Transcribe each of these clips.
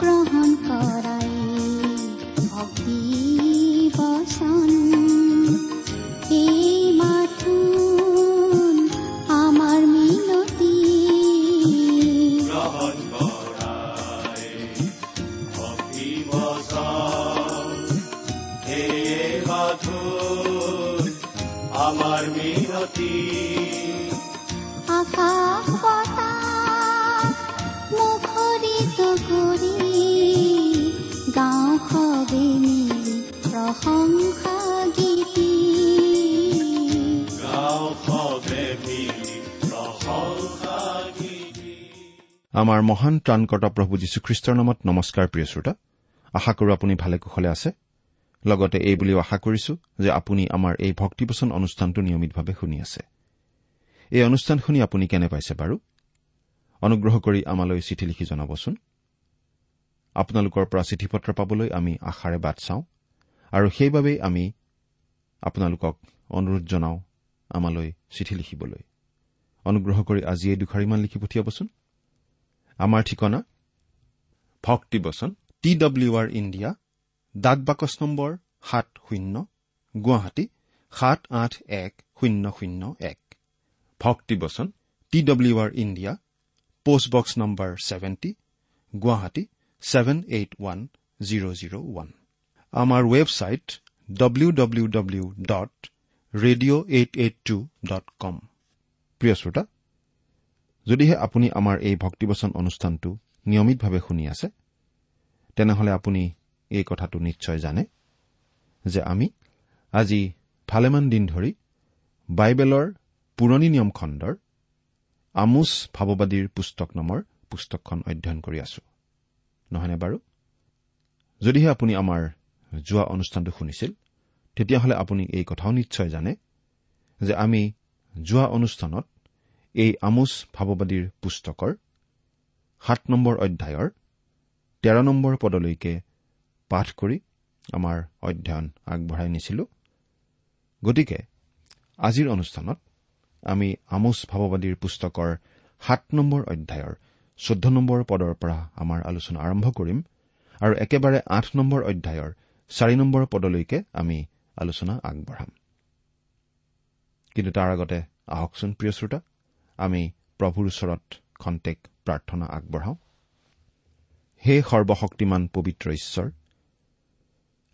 গ্ৰহণ কৰাই ভক্তি বচন আমাৰ মহান ত্ৰাণকৰ্তা প্ৰভু যীশুখ্ৰীষ্টৰ নামত নমস্কাৰ প্ৰিয় শ্ৰোতা। আশা কৰো আপুনি ভালে কুশলে আছে। লগতে এই বুলিও আশা কৰিছো যে আপুনি আমাৰ এই ভক্তিপোচন অনুষ্ঠানটো নিয়মিতভাৱে শুনি আছে। এই অনুষ্ঠান শুনি আপুনি কেনে পাইছে বাৰু? অনুগ্ৰহ কৰি আমালৈ চিঠি লিখি জনাবচোন। আপোনালোকৰ পৰা চিঠি পত্ৰ পাবলৈ আমি আশাৰে বাট চাওঁ আৰু সেইবাবেই আমি আপোনালোকক অনুৰোধ জনাওঁ আমালৈ চিঠি লিখিবলৈ। অনুগ্ৰহ কৰি আজি এই দুখাৰিমান লিখি পঠিয়াবচোন। আমাৰ ঠিকনা ভক্তিবচন টি ডব্লিউ আৰ ইণ্ডিয়া ডাক বাকচ নম্বৰ সাত শূন্য গুৱাহাটী সাত আঠ এক শূন্য শূন্য এক। ভক্তিবচন T W R India postbox number seventy Guwahati seven eight one zero' zero' one. আমাৰ website W W W dot radio' eight eight two dot com. প্ৰিয় শ্ৰোতা যদিহে আপুনি আমাৰ এই ভক্তিবচন অনুষ্ঠানটো নিয়মিতভাৱে শুনি আছে তেনেহলে আপুনি এই কথাটো নিশ্চয় জানে যে আমি আজি ভালেমান দিন ধৰি বাইবেলৰ পুৰণি নিয়ম খণ্ডৰ আমোচ ভাৱবাদীৰ পুস্তক নামৰ পুস্তকখন অধ্যয়ন কৰি আছো। নহয়নে বাৰু? যদিহে আপুনি আমাৰ যোৱা অনুষ্ঠানটো শুনিছিল তেতিয়াহ'লে আপুনি এই কথাও নিশ্চয় জানে যে আমি যোৱা অনুষ্ঠানত এই আমোচ ভাৱবাদীৰ পুস্তকৰ সাত নম্বৰ অধ্যায়ৰ তেৰ নম্বৰ পদলৈকে পাঠ কৰি আমাৰ অধ্যয়ন আগবঢ়াই নিছিলো। গতিকে আজিৰ অনুষ্ঠানত আমি আমোচ ভাৱবাদীৰ পুস্তকৰ সাত নম্বৰ অধ্যায়ৰ চৈধ্য নম্বৰ পদৰ পৰা আমাৰ আলোচনা আৰম্ভ কৰিম আৰু একেবাৰে আঠ নম্বৰ অধ্যায়ৰ চাৰি নম্বৰ পদলৈকে আমি আলোচনা আগবঢ়াম। কিন্তু তাৰ আগতে আহকচোন প্ৰিয় শ্ৰোতা আমি প্ৰভুৰ ওচৰত খন্তেক প্ৰাৰ্থনা আগবঢ়াওঁ। হে সৰ্বশক্তিমান পবিত্ৰ ঈশ্বৰ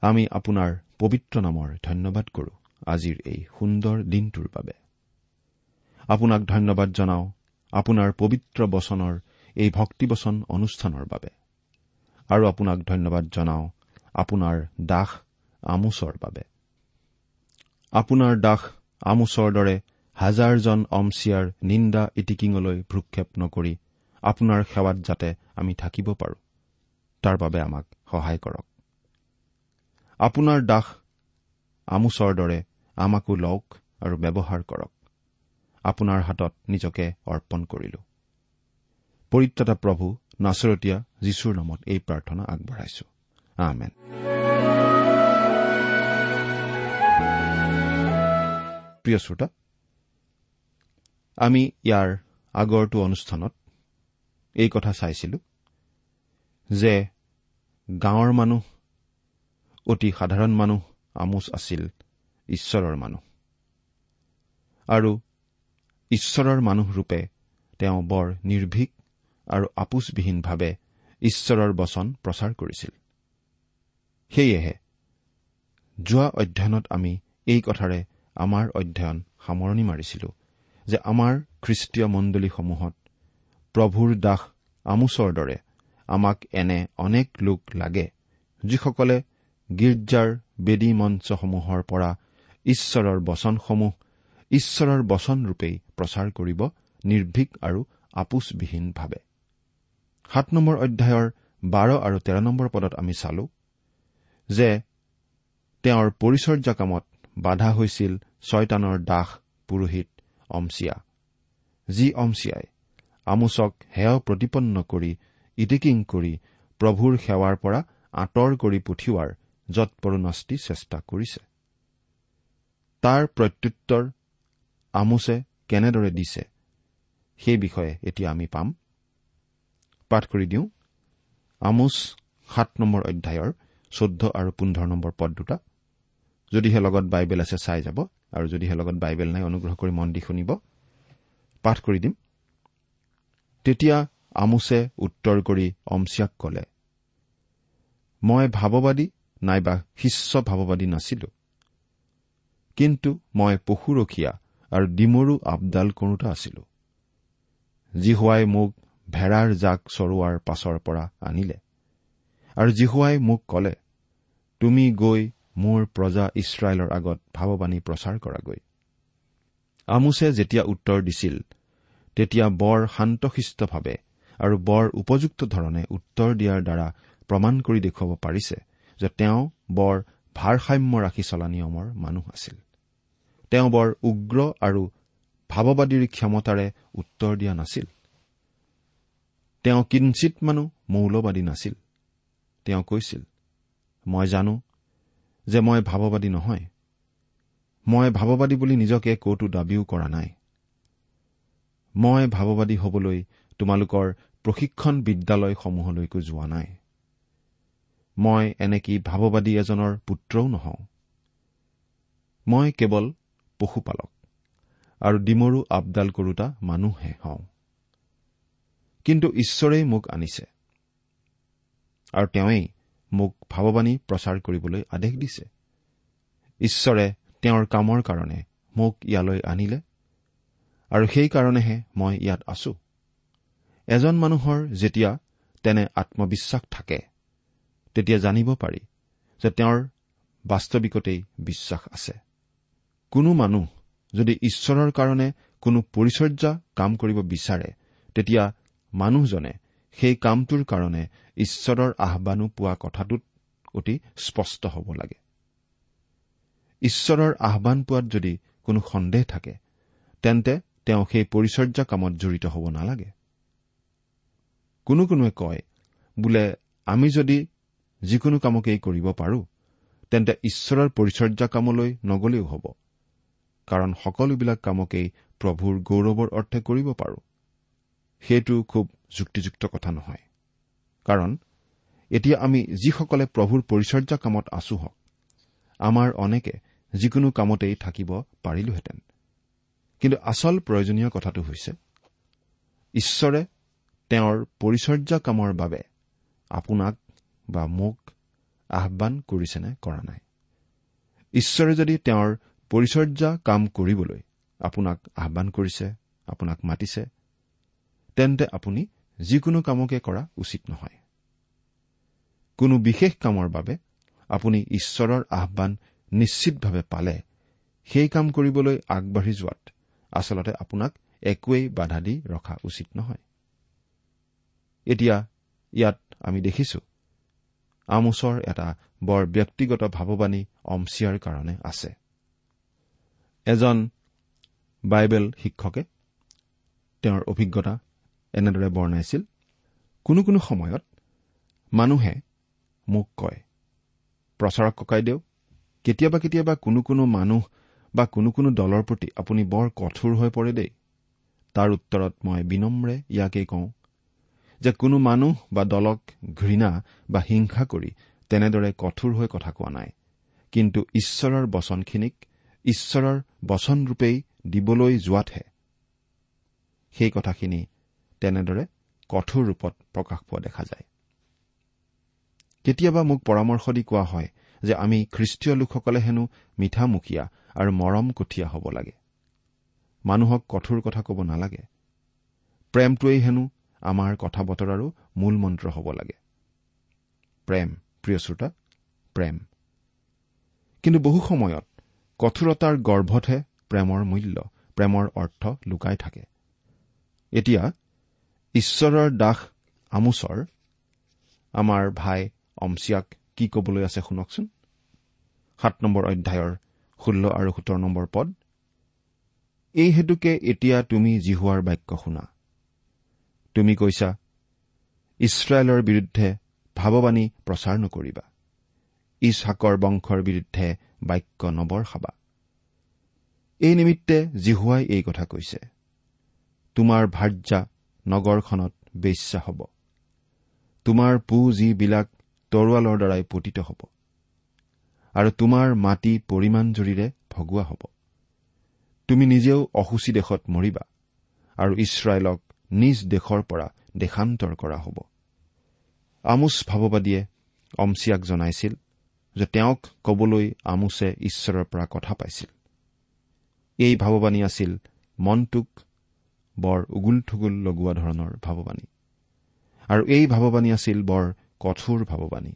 আমি আপোনাৰ পবিত্ৰ নামৰ ধন্যবাদ কৰো আজিৰ এই সুন্দৰ দিনটোৰ বাবে। আপোনাক ধন্যবাদ জনাওঁ আপোনাৰ পবিত্ৰ বচনৰ এই ভক্তিবচন অনুষ্ঠানৰ বাবে। আৰু আপোনাক ধন্যবাদ জনাওঁ আপোনাৰ দাস আমোচৰ বাবে। আপোনাৰ দাস আমোচৰ দৰে হাজাৰজন অমচিয়াৰ নিন্দা ইটিকিঙলৈ ভ্ৰক্ষেপ নকৰি আপোনাৰ সেৱাত যাতে আমি থাকিব পাৰো তাৰ বাবে আমাক সহায় কৰক। আপোনাৰ দাস আমোচৰ দৰে আমাকো লওক আৰু ব্যৱহাৰ কৰক। আপোনাৰ হাতত নিজকে অৰ্পণ কৰিলো। পৰিত্ৰাতা প্ৰভু নাচৰতীয়া যীশুৰ নামত এই প্ৰাৰ্থনা আগবঢ়াইছো। আমেন। প্ৰিয় শ্ৰোতা আমি ইয়াৰ আগৰটো অনুষ্ঠানত এই কথা চাইছিলো যে গাঁৱৰ মানুহ অতি সাধাৰণ মানুহ আমোচ আছিল ঈশ্বৰৰ মানুহ। আৰু ঈশ্বৰৰ মানুহৰূপে তেওঁ বৰ নিৰ্ভীক আৰু আপোচবিহীনভাৱে ঈশ্বৰৰ বচন প্ৰচাৰ কৰিছিল। সেয়েহে যোৱা অধ্যয়নত আমি এই কথাৰে আমাৰ অধ্যয়ন সামৰণি মাৰিছিলো। যে আমাৰ খ্ৰীষ্টীয় মণ্ডলীসমূহত প্ৰভুৰ দাস আমোচৰ দৰে আমাক এনে অনেক লোক লাগে যিসকলে গীৰ্জাৰ বেদী মঞ্চসমূহৰ পৰা ঈশ্বৰৰ বচনসমূহ ঈশ্বৰৰ বচনৰূপেই প্ৰচাৰ কৰিব নিৰ্ভীক আৰু আপোচবিহীনভাৱে সাত নম্বৰ অধ্যায়ৰ বাৰ আৰু তেৰ নম্বৰ পদত আমি চালো যে তেওঁৰ পৰিচৰ্যা কামত বাধা হৈছিল ছয়তানৰ দাস পুৰোহিত অমছিয়া যি অমছিয়াই আমোচক হেয় প্ৰতিপন্ন কৰি ইটিকিং কৰি প্ৰভুৰ সেৱাৰ পৰা আঁতৰ কৰি পঠিওৱাৰ যৎপৰোনাস্তি চেষ্টা কৰিছে। তাৰ প্ৰত্যুত্তৰ আমোছে কেনেদৰে দিছে সেই বিষয়ে এতিয়া আমি পাম। পাঠ কৰি দিওঁ। আমোচ সাত নম্বৰ অধ্যায়ৰ চৈধ্য আৰু পোন্ধৰ নম্বৰ পদ দুটা। যদিহে লগত বাইবেল আছে চাই যাব। আৰু যদিহে লগত বাইবেল নাই অনুগ্ৰহ কৰি মন দি শুনিব। পাঠ কৰি দিম। তেতিয়া আমোছে উত্তৰ কৰি অমছিয়াক কলে মই ভাৱবাদী নাইবা শিষ্য ভাৱবাদী নাছিলো। কিন্তু মই পশুৰখীয়া আৰু ডিমৰু আবদাল কৰোতা আছিলো জিহুৱাই মোক ভেড়াৰ জাক চৰোৱাৰ পাছৰ পৰা আনিলে। আৰু জিহুৱাই মোক কলে তুমি গৈ মোৰ প্ৰজা ইছৰাইলৰ আগত ভাৱবাণী প্ৰচাৰ কৰাগৈ। আমোছে যেতিয়া উত্তৰ দিছিল তেতিয়া বৰ শান্তশিষ্টভাৱে আৰু বৰ উপযুক্ত ধৰণে উত্তৰ দিয়াৰ দ্বাৰা প্ৰমাণ কৰি দেখুৱাব পাৰিছে যে তেওঁ বৰ ভাৰসাম্য ৰাখি চলা নিয়মৰ মানুহ আছিল। তেওঁ বৰ উগ্ৰ আৰু ভাৱবাদীৰ ক্ষমতাৰে উত্তৰ দিয়া নাছিল। তেওঁ কিঞ্চিত মানুহ মৌলবাদী নাছিল। তেওঁ কৈছিল মই জানো যে মই ভাৱবাদী নহয়। মই ভাৱবাদী বুলি নিজকে কতো দাবীও কৰা নাই। মই ভাৱবাদী হবলৈ তোমালোকৰ প্ৰশিক্ষণ বিদ্যালয়সমূহলৈকো যোৱা নাই। মই এনেকি ভাৱবাদী এজনৰ পুত্ৰও নহওঁ। মই কেৱল পশুপালক আৰু ডিমৰু আবদাল কৰোতা মানুহহে হওঁ। কিন্তু ঈশ্বৰেই মোক আনিছে। আৰু তেওঁই মোক ভাৱবাণী প্ৰচাৰ কৰিবলৈ আদেশ দিছে। ঈশ্বৰে তেওঁৰ কামৰ কাৰণে মোক ইয়ালৈ আনিলে আৰু সেইকাৰণেহে মই ইয়াত আছো। এজন মানুহৰ যেতিয়া তেনে আত্মবিশ্বাস থাকে তেতিয়া জানিব পাৰি যে তেওঁৰ বাস্তৱিকতেই বিশ্বাস আছে। কোনো মানুহ যদি ঈশ্বৰৰ কাৰণে কোনো পৰিচৰ্যা কাম কৰিব বিচাৰে তেতিয়া মানুহজনে সেই কামটোৰ কাৰণে ঈশ্বৰৰ আহানো পোৱা কথাটোত অতি স্পষ্ট হ'ব লাগে। ঈশ্বৰৰ আহান পোৱাত যদি কোনো সন্দেহ থাকে তেন্তে তেওঁ সেই পৰিচৰ্যা কামত জড়িত হ'ব নালাগে। কোনো কোনোৱে কয় বোলে আমি যদি যিকোনো কামকেই কৰিব পাৰো তেন্তে ঈশ্বৰৰ পৰিচৰ্যা কামলৈ নগলেও হ'ব কাৰণ সকলোবিলাক কামকেই প্ৰভুৰ গৌৰৱৰ অৰ্থে কৰিব পাৰো। সেইটো খুব যুক্তিযুক্ত কথা নহয়। কাৰণ এতিয়া আমি যিসকলে প্ৰভুৰ পৰিচৰ্যা কামত আছো হওক আমাৰ অনেকে যিকোনো কামতেই থাকিব পাৰিলোহেঁতেন। কিন্তু আচল প্ৰয়োজনীয় কথাটো হৈছে ঈশ্বৰে তেওঁৰ পৰিচৰ্যা কামৰ বাবে আপোনাক বা মোক আহান কৰিছেনে কৰা নাই। ঈশ্বৰে যদি তেওঁৰ পৰিচৰ্যা কাম কৰিবলৈ আপোনাক আহান কৰিছে আপোনাক মাতিছে তেন্তে আপুনি যিকোনো কামকে কৰা উচিত নহয়। কোনো বিশেষ কামৰ বাবে আপুনি ঈশ্বৰৰ আহান নিশ্চিতভাৱে পালে সেই কাম কৰিবলৈ আগবাঢ়ি যোৱাত আচলতে আপোনাক একোৱেই বাধা দি ৰখা উচিত নহয়। এতিয়া ইয়াত আমি দেখিছো আমোচৰ এটা বৰ ব্যক্তিগত ভাৱবাণী অমছিয়াৰ কাৰণে আছে। এজন বাইবেল শিক্ষকে তেওঁৰ অভিজ্ঞতা এনেদৰে বৰ্ণাইছিল কোনো কোনো সময়ত মানুহে মোক কয় প্ৰচাৰক ককাইদেউ কেতিয়াবা কেতিয়াবা কোনো কোনো মানুহ বা কোনো কোনো দলৰ প্ৰতি আপুনি বৰ কঠোৰ হৈ পৰে দেই। তাৰ উত্তৰত মই বিনম্ৰে ইয়াকেই কওঁ যে কোনো মানুহ বা দলক ঘৃণা বা হিংসা কৰি তেনেদৰে কঠোৰ হৈ কথা কোৱা নাই। কিন্তু ঈশ্বৰৰ বচনখিনিক ঈশ্বৰৰ বচনৰূপেই দিবলৈ যোৱাতহে। সেই কথাখিনি তেনেদৰে কঠোৰ ৰূপত প্ৰকাশ পোৱা দেখা যায়। কেতিয়াবা মোক পৰামৰ্শ দি কোৱা হয় যে আমি খ্ৰীষ্টীয় লোকসকলে হেনো মিঠামুখীয়া আৰু মৰম কঠীয়া হ'ব লাগে। মানুহক কঠোৰ কথা ক'ব নালাগে। প্ৰেমটোৱেই হেনো আমাৰ কথা বতৰাৰো মূল মন্ত্ৰ হ'ব লাগে। প্ৰেম প্ৰিয় শ্ৰোতা প্ৰেম। কিন্তু বহু সময়ত কঠোৰতাৰ গৰ্ভতহে প্ৰেমৰ মূল্য প্ৰেমৰ অৰ্থ লুকাই থাকে। এতিয়া ঈশ্বৰৰ দাস আমোচৰ আমাৰ ভাই অমছিয়াক কি কবলৈ আছে শুনকচোন? সাত নম্বৰ অধ্যায়ৰ ষোল্ল আৰু সোতৰ নম্বৰ পদ। এই হেতুকে এতিয়া তুমি জিহুৱাৰ বাক্য শুনা। তুমি কৈছা ইছৰাইলৰ বিৰুদ্ধে ভাৱবাণী প্ৰচাৰ নকৰিবা। ইছহাকৰ বংশৰ বিৰুদ্ধে বাক্য নবৰখাবা এই নিমিত্তে জিহুৱাই এই কথা কৈছে তোমাৰ ভাৰ্যা নগৰখনত বেশ্যা হ'ব। তোমাৰ পু যিবিলাক তৰোৱালৰ দ্বাৰাই পতিত হ'ব। আৰু তোমাৰ মাটি পৰিমাণ জুৰিৰে ভগোৱা হ'ব। তুমি নিজেও অসুচী দেশত মৰিবা আৰু ইছৰাইলক নিজ দেশৰ পৰা দেশান্তৰ কৰা হ'ব। আমোচ ভাৱবাদীয়ে অমছিয়াক জনাইছিল যে তেওঁক কবলৈ আমোছে ঈশ্বৰৰ পৰা কথা পাইছিল। এই ভাৱবাণী আছিল মনটোক বৰ উগুল থুগুল লগোৱা ধৰণৰ ভাৱবাণী। আৰু এই ভাৱবাণী আছিল বৰ কঠোৰ ভাৱবাণী।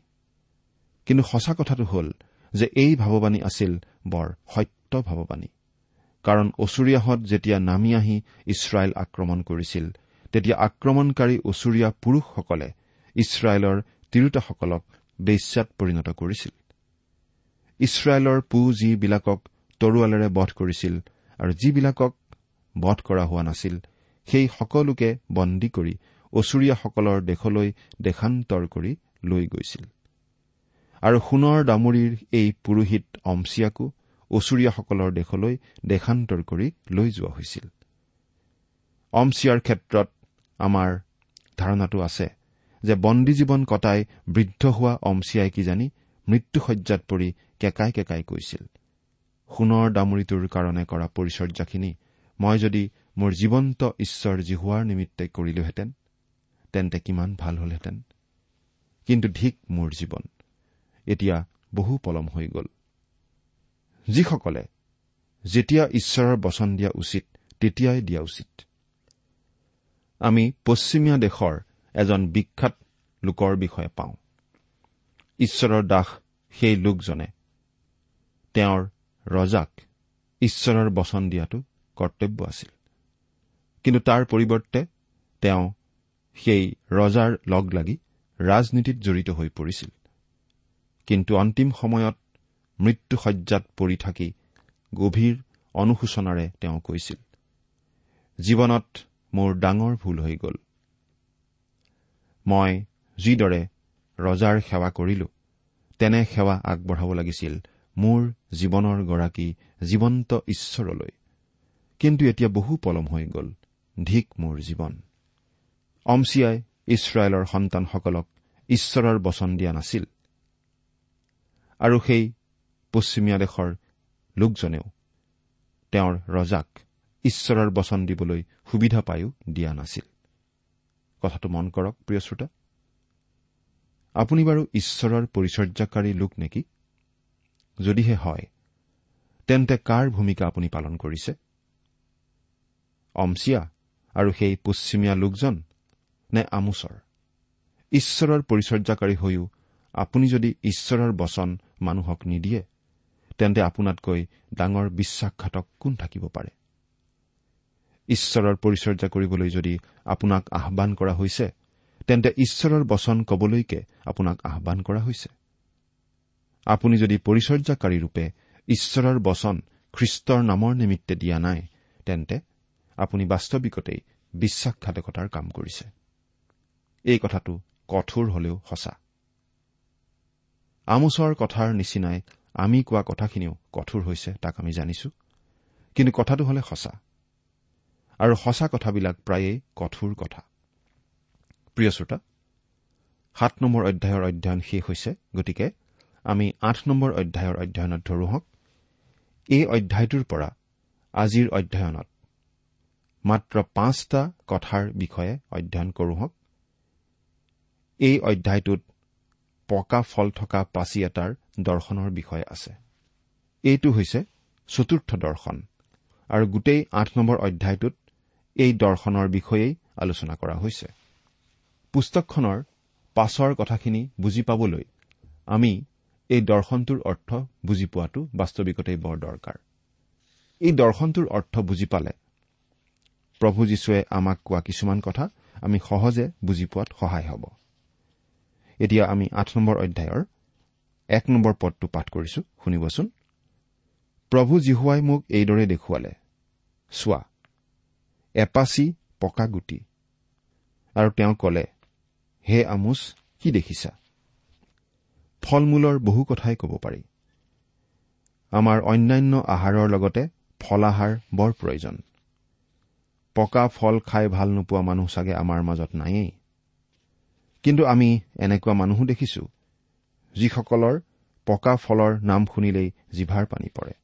কিন্তু সঁচা কথাটো হ'ল যে এই ভাৱবাণী আছিল বৰ সত্য ভাৱবাণী। কাৰণ অচুৰীয়াহঁত যেতিয়া নামি আহি ইছৰাইল আক্ৰমণ কৰিছিল তেতিয়া আক্ৰমণকাৰী অচুৰীয়া পুৰুষসকলে ইছৰাইলৰ তিৰোতাসকলক বেশ্যাত পৰিণত কৰিছিল। ইছৰাইলৰ পু যিবিলাকক তৰোৱালেৰে বধ কৰিছিল আৰু যিবিলাকক বধ কৰা হোৱা নাছিল। সেই সকলোকে বন্দী কৰি অচুৰীয়াসকলৰ দেশলৈ দেশান্তৰ কৰি লৈ গৈছিল। আৰু সোণৰ দামৰিৰ এই পুৰোহিত অমছিয়াকো অচুৰীয়াসকলৰ দেশলৈ দেশান্তৰ কৰি লৈ যোৱা হৈছিল। অমছিয়াৰ ক্ষেত্ৰত আমাৰ ধাৰণাটো আছে যে বন্দী জীৱন কটাই বৃদ্ধ হোৱা অমছিয়াই কিজানি মৃত্যুসজ্জাত পৰি কেকাই কেকাই কৈছিল। সোণৰ দামৰিটোৰ কাৰণে কৰা পৰিচৰ্যাখিনি মই যদি মোৰ জীৱন্ত ঈশ্বৰ জিহুৱাৰ নিমিত্তে কৰিলোহেঁতেন তেন্তে কিমান ভাল হলহেঁতেন। কিন্তু ধিক মোৰ জীৱন। এতিয়া বহু পলম হৈ গ'ল। যিসকলে যেতিয়া ঈশ্বৰৰ বচন দিয়া উচিত তেতিয়াই দিয়া উচিত। আমি পশ্চিমীয়া দেশৰ এজন বিখ্যাত লোকৰ বিষয়ে পাওঁ। ঈশ্বৰৰ দাস সেই লোকজনে তেওঁৰ ৰজাক ঈশ্বৰৰ বচন দিয়াটো কৰ্তব্য আছিল। কিন্তু তাৰ পৰিৱৰ্তে তেওঁ সেই ৰজাৰ লগ লাগি ৰাজনীতিত জড়িত হৈ পৰিছিল। কিন্তু অন্তিম সময়ত মৃত্যুসজ্জাত পৰি থাকি গভীৰ অনুশোচনাৰে তেওঁ কৈছিল জীৱনত মোৰ ডাঙৰ ভুল হৈ গ'ল। মই যিদৰে ৰজাৰ সেৱা কৰিলো তেনে সেৱা আগবঢ়াব লাগিছিল মোৰ জীৱনৰ গৰাকী জীৱন্ত ঈশ্বৰলৈ। কিন্তু এতিয়া বহু পলম হৈ গ'ল। ধিক মোৰ জীৱন। অমছিয়াই ইছৰাইলৰ সন্তানসকলক ঈশ্বৰৰ বচন দিয়া নাছিল। আৰু সেই পশ্চিমীয়া দেশৰ লোকজনেও তেওঁৰ ৰজাক ঈশ্বৰৰ বচন দিবলৈ সুবিধা পায়ো দিয়া নাছিল। কথাটো মন কৰক প্ৰিয় শ্ৰোতা। আপুনি বাৰু ঈশ্বৰৰ পৰিচৰ্যাকাৰী লোক নেকি? যদিহে হয় তেন্তে কাৰ ভূমিকা আপুনি পালন কৰিছে? অমছিয়া আৰু সেই পশ্চিমীয়া লোকজন নে আমোচৰ? ঈশ্বৰৰ পৰিচৰ্যাকাৰী হৈও আপুনি যদি ঈশ্বৰৰ বচন মানুহক নিদিয়ে তেন্তে আপোনাতকৈ ডাঙৰ বিশ্বাসঘাতক কোন থাকিব পাৰে? ঈশ্বৰৰ পৰিচৰ্যা কৰিবলৈ যদি আপোনাক আহান কৰা হৈছে তেন্তে ঈশ্বৰৰ বচন কবলৈকে আপোনাক আহান কৰা হৈছে। আপুনি যদি পৰিচৰ্যাকাৰী ৰূপে ঈশ্বৰৰ বচন খ্ৰীষ্টৰ নামৰ নিমিত্তে দিয়া নাই তেন্তে আপুনি বাস্তৱিকতেই বিশ্বাসঘাতকতাৰ কাম কৰিছে। এই কথাটো কঠোৰ হলেও সঁচা। আমোচৰ কথাৰ নিচিনাই আমি কোৱা কথাখিনিও কঠোৰ হৈছে তাক আমি জানিছো কিন্তু কথাটো হলে সঁচা। আৰু সঁচা কথাবিলাক প্ৰায়েই কঠোৰ কথা। প্ৰিয় শ্ৰোতা সাত নম্বৰ অধ্যায়ৰ অধ্যয়ন শেষ হৈছে গতিকে আমি আঠ নম্বৰ অধ্যায়ৰ অধ্যয়নত ধৰো হওক। এই অধ্যায়টোৰ পৰা আজিৰ অধ্যয়নত মাত্ৰ পাঁচটা কথাৰ বিষয়ে অধ্যয়ন কৰোঁ হওক। এই অধ্যায়টোত পকা ফল থকা পাচি এটাৰ দৰ্শনৰ বিষয়ে আছে। এইটো হৈছে চতুৰ্থ দৰ্শন। আৰু গোটেই আঠ নম্বৰ অধ্যায়টোত এই দৰ্শনৰ বিষয়েই আলোচনা কৰা হৈছে। পুস্তকখনৰ পাছৰ কথাখিনি বুজি পাবলৈ আমি এই দৰ্শনটোৰ অৰ্থ বুজি পোৱাটো বাস্তৱিকতেই বৰ দৰকাৰ। এই দৰ্শনটোৰ অৰ্থ বুজি পালে প্ৰভু যীশুৱে আমাক কোৱা কিছুমান কথা আমি সহজে বুজি পোৱাত সহায় হ'ব। এতিয়া আমি আঠ নম্বৰ অধ্যায়ৰ এক নম্বৰ পদটো পাঠ কৰিছো শুনিবচোন। প্ৰভু জীহুৱাই মোক এইদৰে দেখুৱালে চোৱা এপাচি পকা গুটি। আৰু তেওঁ কলে হে আমোচ কি দেখিছা? ফল মূলৰ বহু কথাই ক'ব পাৰি। আমাৰ অন্যান্য আহাৰৰ লগতে ফলাহাৰ বৰ প্ৰয়োজন। পকা ফল খাই ভাল নোপোৱা মানুহ চাগে আমাৰ মাজত নায়েই। কিন্তু আমি এনেকুৱা মানুহো দেখিছো যিসকলৰ পকা ফলৰ নাম শুনিলেই জিভাৰ পানী পৰে।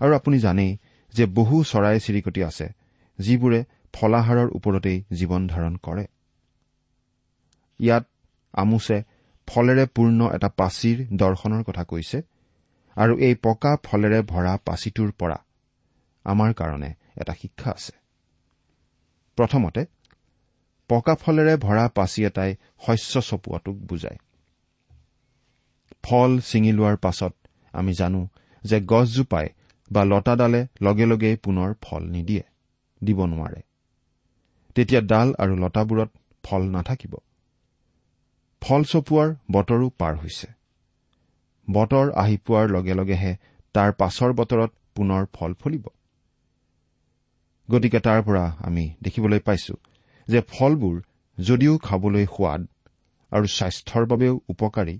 আৰু আপুনি জানেই যে বহু চৰাই চিৰিকটি আছে যিবোৰে ফলাহাৰৰ ওপৰতেই জীৱন ধাৰণ কৰে। ইয়াত আমোছে ফলেৰে পূৰ্ণ এটা পাচিৰ দৰ্শনৰ কথা কৈছে আৰু এই পকা ফলেৰে ভৰা পাচিটোৰ পৰা আমাৰ কাৰণে এটা শিক্ষা আছে। প্ৰথমতে পকা ফলেৰে ভৰা পাচি এটাই শস্য চপোৱাটোক বুজায়। ফল ছিঙি লোৱাৰ পাছত আমি জানো যে গছজোপাই বা লতাডালে লগে লগেই পুনৰ ফল নিদিয়ে দিব নোৱাৰে। তেতিয়া ডাল আৰু লতাবোৰত ফল নাথাকিব। ফল চপোৱাৰ বতৰো পাৰ হৈছে। বতৰ আহি পোৱাৰ লগে লগেহে তাৰ পাছৰ বতৰত পুনৰ ফল ফলিব। গতিকে তাৰ পৰা আমি দেখিবলৈ পাইছো যে ফলবোৰ যদিও খাবলৈ সোৱাদ আৰু স্বাস্থ্যৰ বাবেও উপকাৰী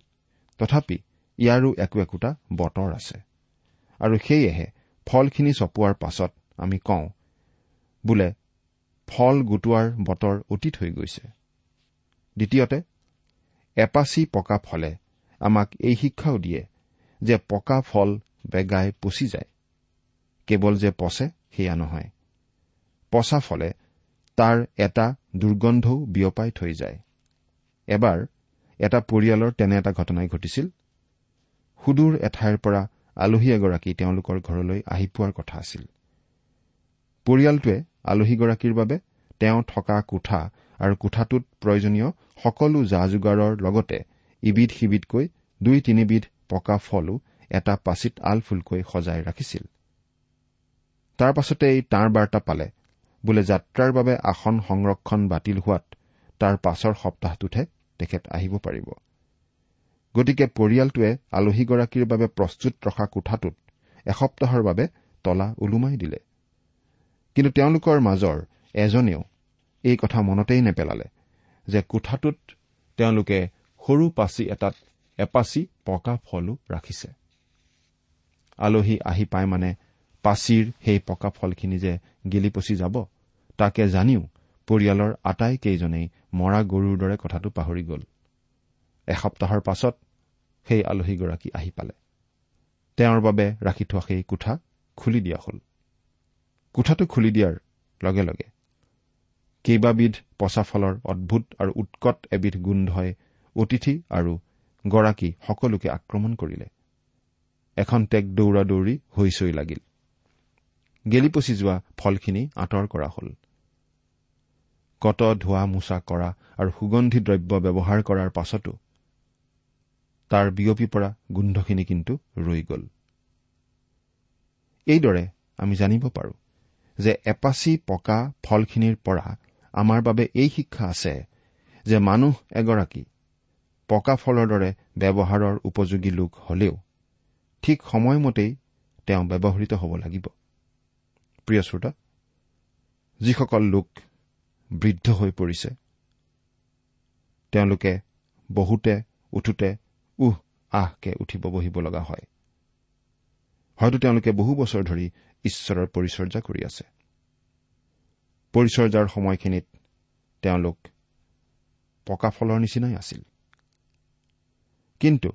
তথাপি ইয়াৰো একো একোটা বতৰ আছে। আৰু সেয়েহে ফলখিনি চপোৱাৰ পাছত আমি কওঁ বোলে ফল গোটোৱাৰ বতৰ অতীত হৈ গৈছে। দ্বিতীয়তে এপাচি পকা ফলে আমাক এই শিক্ষাও দিয়ে যে পকা ফল বেগাই পচি যায়। কেৱল যে পচে সেয়া নহয় পচা ফলে তাৰ এটা দুৰ্গন্ধও বিয়পাই থৈ যায়। এবাৰ এটা পৰিয়ালৰ তেনে এটা ঘটনাই ঘটিছিল। সুদূৰ এঠাইৰ পৰা আলহী এগৰাকী তেওঁলোকৰ ঘৰলৈ আহি পোৱাৰ কথা আছিল। পৰিয়ালটোৱে আলহীগৰাকীৰ বাবে তেওঁ থকা কোঠা আৰু কোঠাটোত প্ৰয়োজনীয় সকলো যা যোগাৰৰ লগতে ইবিধ সিবিধকৈ দুই তিনিবিধ পকা ফলো এটা পাচিত আলফুলকৈ সজাই ৰাখিছিল। তাৰ পাছতে এই তাঁৰ বাৰ্তা পালে বোলে যাত্ৰাৰ বাবে আসন সংৰক্ষণ বাতিল হোৱাত তাৰ পাছৰ সপ্তাহটোতহে তেখেত আহিব পাৰিব। গতিকে পৰিয়ালটোৱে আলহীগৰাকীৰ বাবে প্ৰস্তুত ৰখা কোঠাটোত এসপ্তাহৰ বাবে তলা ওলোমাই দিলে। কিন্তু তেওঁলোকৰ মাজৰ এজনেও এই কথা মনতেই নেপেলালে যে কোঠাটোত তেওঁলোকে সৰু পাচি এটাত এপাচি পকা ফলো ৰাখিছে। আলহী আহি পাই মানে পাচিৰ সেই পকা ফলখিনি যে গেলি পচি যাব তাকে জানিও পৰিয়ালৰ আটাইকেইজনেই মৰা গৰুৰ দৰে কথাটো পাহৰি গ'ল। এসপ্তাহৰ পাছত সেই আলহীগৰাকী আহি পালে। তেওঁৰ বাবে ৰাখি থোৱা সেই কোঠা খুলি দিয়া হ'ল। কোঠাটো খুলি দিয়াৰ লগে লগে কেইবাবিধ পচা ফলৰ অদ্ভুত আৰু উৎকট এবিধ গোন্ধই অতিথি আৰু গৰাকী সকলোকে আক্ৰমণ কৰিলে। এখন টেক দৌৰা দৌৰি হৈ চৈ লাগিল। গেলি পচি যোৱা ফলখিনি আঁতৰ কৰা হ'ল। কত ধোৱা মোচা কৰা আৰু সুগন্ধি দ্ৰব্য ব্যৱহাৰ কৰাৰ পাছতো তাৰ বিয়পি পৰা গোন্ধখিনি কিন্তু ৰৈ গ'ল। এইদৰে আমি জানিব পাৰো যে এপাচি পকা ফলখিনিৰ পৰা আমাৰ বাবে এই শিক্ষা আছে যে মানুহ এগৰাকী পকা ফলৰ দৰে ব্যৱহাৰৰ উপযোগী লোক হলেও ঠিক সময়মতেই তেওঁ ব্যৱহৃত হ'ব লাগিব। প্ৰিয় শ্ৰোতা যিসকল লোক বৃদ্ধ হৈ পৰিছে তেওঁলোকে বহুতে উঠোতে উহ আহকে উঠিব বহিব লগা হয়। হয়তো তেওঁলোকে বহু বছৰ ধৰি ঈশ্বৰৰ পৰিচৰ্যা কৰি আছে। পৰিচৰ্যাৰ সময়খিনিত তেওঁলোক পকা ফলৰ নিচিনাই আছিল। কিন্তু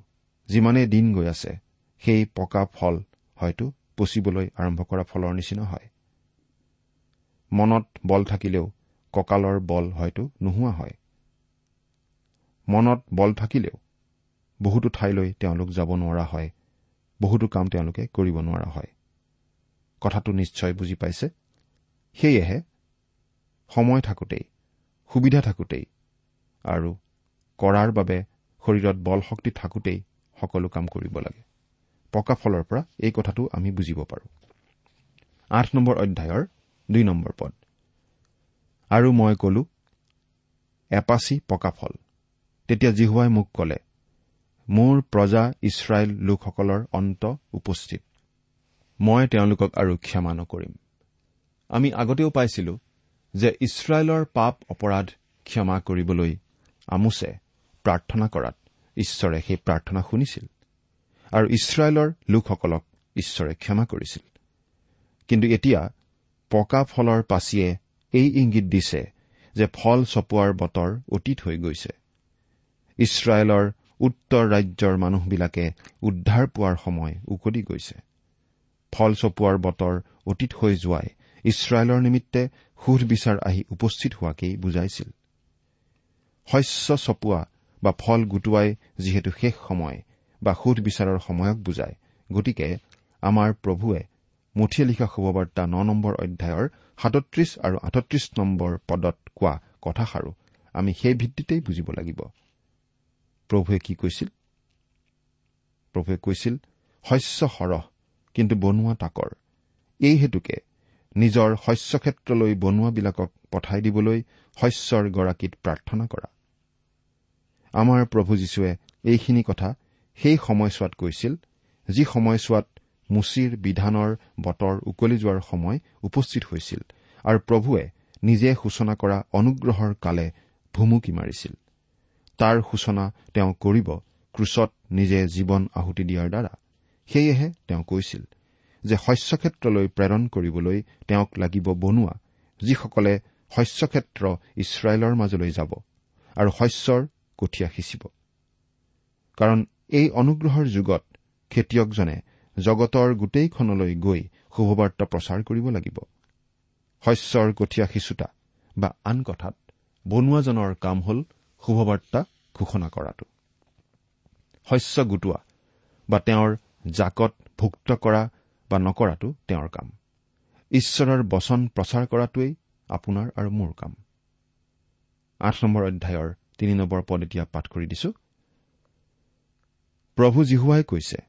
যিমানেই দিন গৈ আছে সেই পকা ফল হয়তো পচিবলৈ আৰম্ভ কৰা ফলৰ নিচিনা হয়। মনত বল থাকিলেও কঁকালৰ বল হয়তো নোহোৱা হয়। মনত বল থাকিলেও বহুতো ঠাইলৈ তেওঁলোক যাব নোৱাৰা হয়। বহুতো কাম তেওঁলোকে কৰিব নোৱাৰা হয়। কথাটো নিশ্চয় বুজি পাইছে? সেয়েহে সময় থাকোঁতেই সুবিধা থাকোঁতেই আৰু কৰাৰ বাবে শৰীৰত বল শক্তি থাকোঁতেই সকলো কাম কৰিব লাগে। পকা ফলৰ পৰা এই কথাটো আমি বুজিব পাৰোঁ। আঠ নম্বৰ অধ্যায়ৰ দুই নম্বৰ পদ। আৰু মই কলো এপাচি পকা ফল। তেতিয়া জিহুৱাই মোক কলে মোৰ প্ৰজা ইছৰাইল লোকসকলৰ অন্ত উপস্থিত। মই তেওঁলোকক আৰু ক্ষমা নকৰিম। আমি আগতেও পাইছিলো যে ইছৰাইলৰ পাপ অপৰাধ ক্ষমা কৰিবলৈ আমোছে প্ৰাৰ্থনা কৰাত ঈশ্বৰে সেই প্ৰাৰ্থনা শুনিছিল। আৰু ইছৰাইলৰ লোকসকলক ঈশ্বৰে ক্ষমা কৰিছিল। কিন্তু এতিয়া পকা ফলৰ পাচিয়ে এই ইংগিত দিছে যে ফল চপোৱাৰ বতৰ অতীত হৈ গৈছে। ইছৰাইলৰ উত্তৰ ৰাজ্যৰ মানুহবিলাকে উদ্ধাৰ পোৱাৰ সময় উকলি গৈছে। ফল চপোৱাৰ বতৰ অতীত হৈ যোৱাই ইছৰাইলৰ নিমিত্তে সুধবিচাৰ আহি উপস্থিত হোৱাকেই বুজাইছিল। শস্য চপোৱা বা ফল গোটোৱাই যিহেতু শেষ সময় বা সুধবিচাৰৰ সময়ক বুজায় গতিকে আমাৰ প্ৰভুৱে মুঠিয়ে লিখা শুভবাৰ্তা ন নম্বৰ অধ্যায়ৰ সাতত্ৰিশ আৰু আঠত্ৰিশ নম্বৰ পদত কোৱা কথাষাৰো আমি সেই ভিত্তিতেই বুজিব লাগিব। প্ৰভুৱে কি কৈছিল? প্ৰভুৱে কৈছিল শস্য সৰহ কিন্তু বনোৱা তাকৰ। এই হেতুকে নিজৰ শস্যক্ষেত্ৰলৈ বনোৱাবিলাকক পঠাই দিবলৈ শস্যৰ গৰাকীত প্ৰাৰ্থনা কৰা। আমাৰ প্ৰভু যীশুৱে এইখিনি কথা সেই সময়ছোৱাত কৈছিল যি সময়ছোৱাত মুচিৰ বিধানৰ বতৰ উকলি যোৱাৰ সময় উপস্থিত হৈছিল আৰু প্ৰভুৱে নিজে সূচনা কৰা অনুগ্ৰহৰ কালে ভুমুকি মাৰিছিল। তাৰ সূচনা তেওঁ কৰিব ক্ৰুচত নিজে জীৱন আহুতি দিয়াৰ দ্বাৰা। সেয়েহে তেওঁ কৈছিল যে শস্যক্ষেত্ৰলৈ প্ৰেৰণ কৰিবলৈ তেওঁক লাগিব বনোৱা যিসকলে শস্যক্ষেত্ৰ ইছৰাইলৰ মাজলৈ যাব আৰু শস্যৰ কঠীয়া সিঁচিব। কাৰণ এই অনুগ্ৰহৰ যুগত খেতিয়কজনে জগতৰ গোটেইখনলৈ গৈ শুভবাৰ্তা প্ৰচাৰ কৰিব লাগিব। শস্যৰ কঠীয়া সিঁচোতা বা আন কথাত বনোৱাজনৰ কাম হল শুভবাৰ্তা ঘোষণা কৰাটো। শস্য গোটোৱা বা তেওঁৰ জাকত ভুক্ত কৰা বা নকৰাটো তেওঁৰ কাম। ঈশ্বৰৰ বচন প্ৰচাৰ কৰাটোৱেই আপোনাৰ আৰু মোৰ কাম। আঠ নম্বৰ অধ্যায়ৰ তিনি নম্বৰ পদ এতিয়া পাঠ কৰি দিছো। প্ৰভু জিহুৱাই কৈছে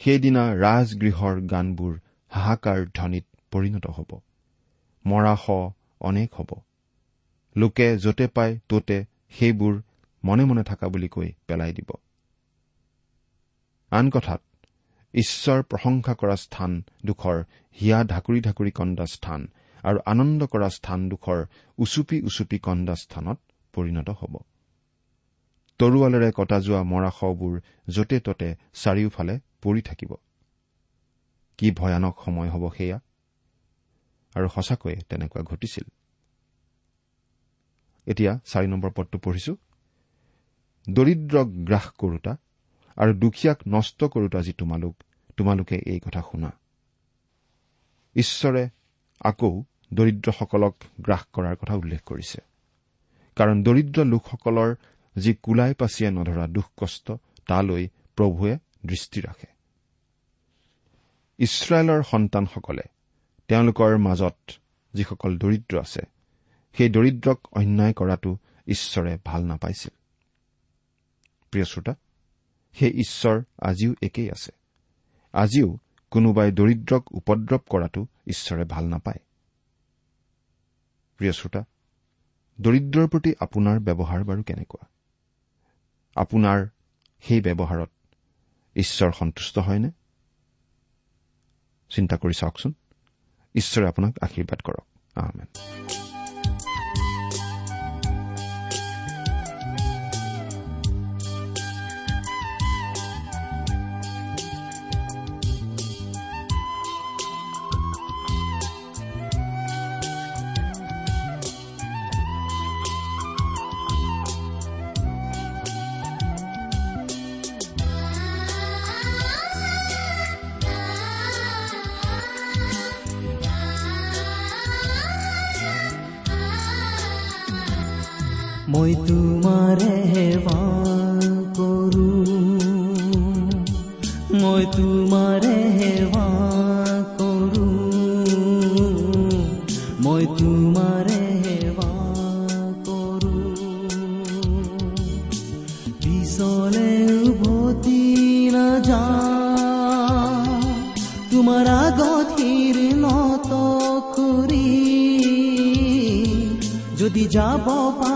সেইদিনা ৰাজগৃহৰ গানবোৰ হাহাকাৰ ধ্বনিত পৰিণত হ'ব। মৰা শ অনেক হ'ব। লোকে য'তে পায় ত'তে সেইবোৰ মনে মনে থকা বুলি কৈ পেলাই দিব। আন কথাত ঈশ্বৰ প্ৰশংসা কৰা স্থানডোখৰ হিয়া ঢাকুৰি ঢাকুৰি কন্দা স্থান আৰু আনন্দ কৰা স্থানডোখৰ উচুপি উচুপি কন্দা স্থানত পৰিণত হ'ব। তৰোৱালেৰে কটা যোৱা মৰাশবোৰ য'তে ত'তে চাৰিওফালে পৰি থাকিব। কি ভয়ানক সময় হ'ব সেয়া? আৰু সঁচাকৈয়ে তেনেকুৱা ঘটিছিল। এতিয়া চাৰি নম্বৰ পদটো পঢ়িছো। দৰিদ্ৰক গ্ৰাস কৰোতা আৰু দুখীয়াক নষ্ট কৰোতা যি তোমালোক তোমালোকে এই কথা শুনা। ঈশ্বৰে আকৌ দৰিদ্ৰসকলক গ্ৰাস কৰাৰ কথা উল্লেখ কৰিছে। কাৰণ দৰিদ্ৰ লোকসকলৰ যি কোলাই পাচিয়ে নধৰা দুখ কষ্ট তালৈ প্ৰভুৱে দৃষ্টি ৰাখে। ইছৰাইলৰ সন্তানসকলে তেওঁলোকৰ মাজত যিসকল দৰিদ্ৰ আছে সেই দৰিদ্ৰক অন্যায় কৰাটো ঈশ্বৰে ভাল নাপাইছিল। প্ৰিয় শ্ৰোতা সেই ঈশ্বৰ আজিও একেই আছে। আজিও কোনোবাই দৰিদ্ৰক উপদ্ৰৱ কৰাটো ঈশ্বৰে ভাল নাপায়। প্ৰিয় শ্ৰোতা দৰিদ্ৰৰ প্ৰতি আপোনাৰ ব্যৱহাৰ বাৰু কেনেকুৱা? আপোনাৰ সেই ব্যৱহাৰত ঈশ্বৰ সন্তুষ্ট হয়নে? চিন্তা কৰি চাওকচোন। ঈশ্বৰে আপোনাক আশীৰ্বাদ কৰক। আহমেদ মই তোমাৰে কৰো। মই তোমাৰে সেৱা কৰো। মই তোমাৰে সেৱা কৰো। পিছলে উভতি নাযা। তোমাৰ আগতিৰ নত কৰি যদি যাব পাৰো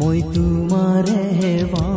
মই তোমাৰে সেৱা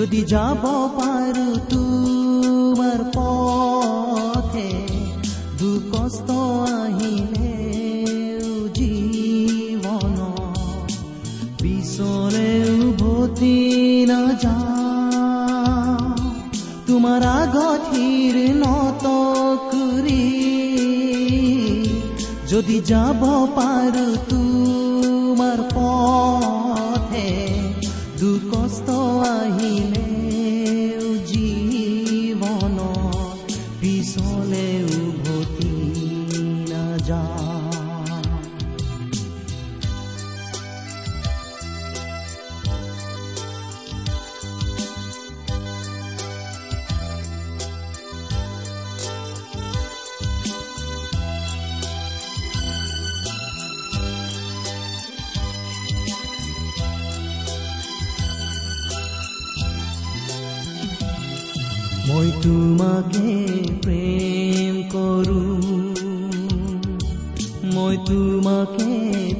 যদি যাব পাৰো তোমাৰ পথে দুকষ্ট আহিলে জীৱন পিছলে উভতি নাযা তোমাৰ আগতিৰ নত কৰি যদি যাব পাৰো তোমাৰ পথে আহিলে মই তোমাকে প্ৰেম কৰো। মই তোমাকে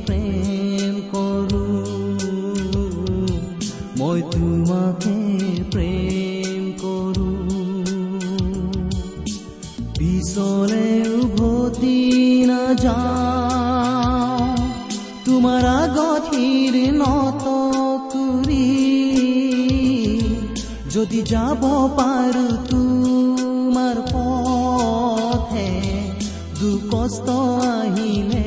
প্ৰেম কৰো। মই তোমাকে প্ৰেম কৰো। পিছলে উভতি নাযা তোমাৰ আগতিৰ যদি যাব পাৰো তোমাৰ পথে দুকষ্ট আহিলে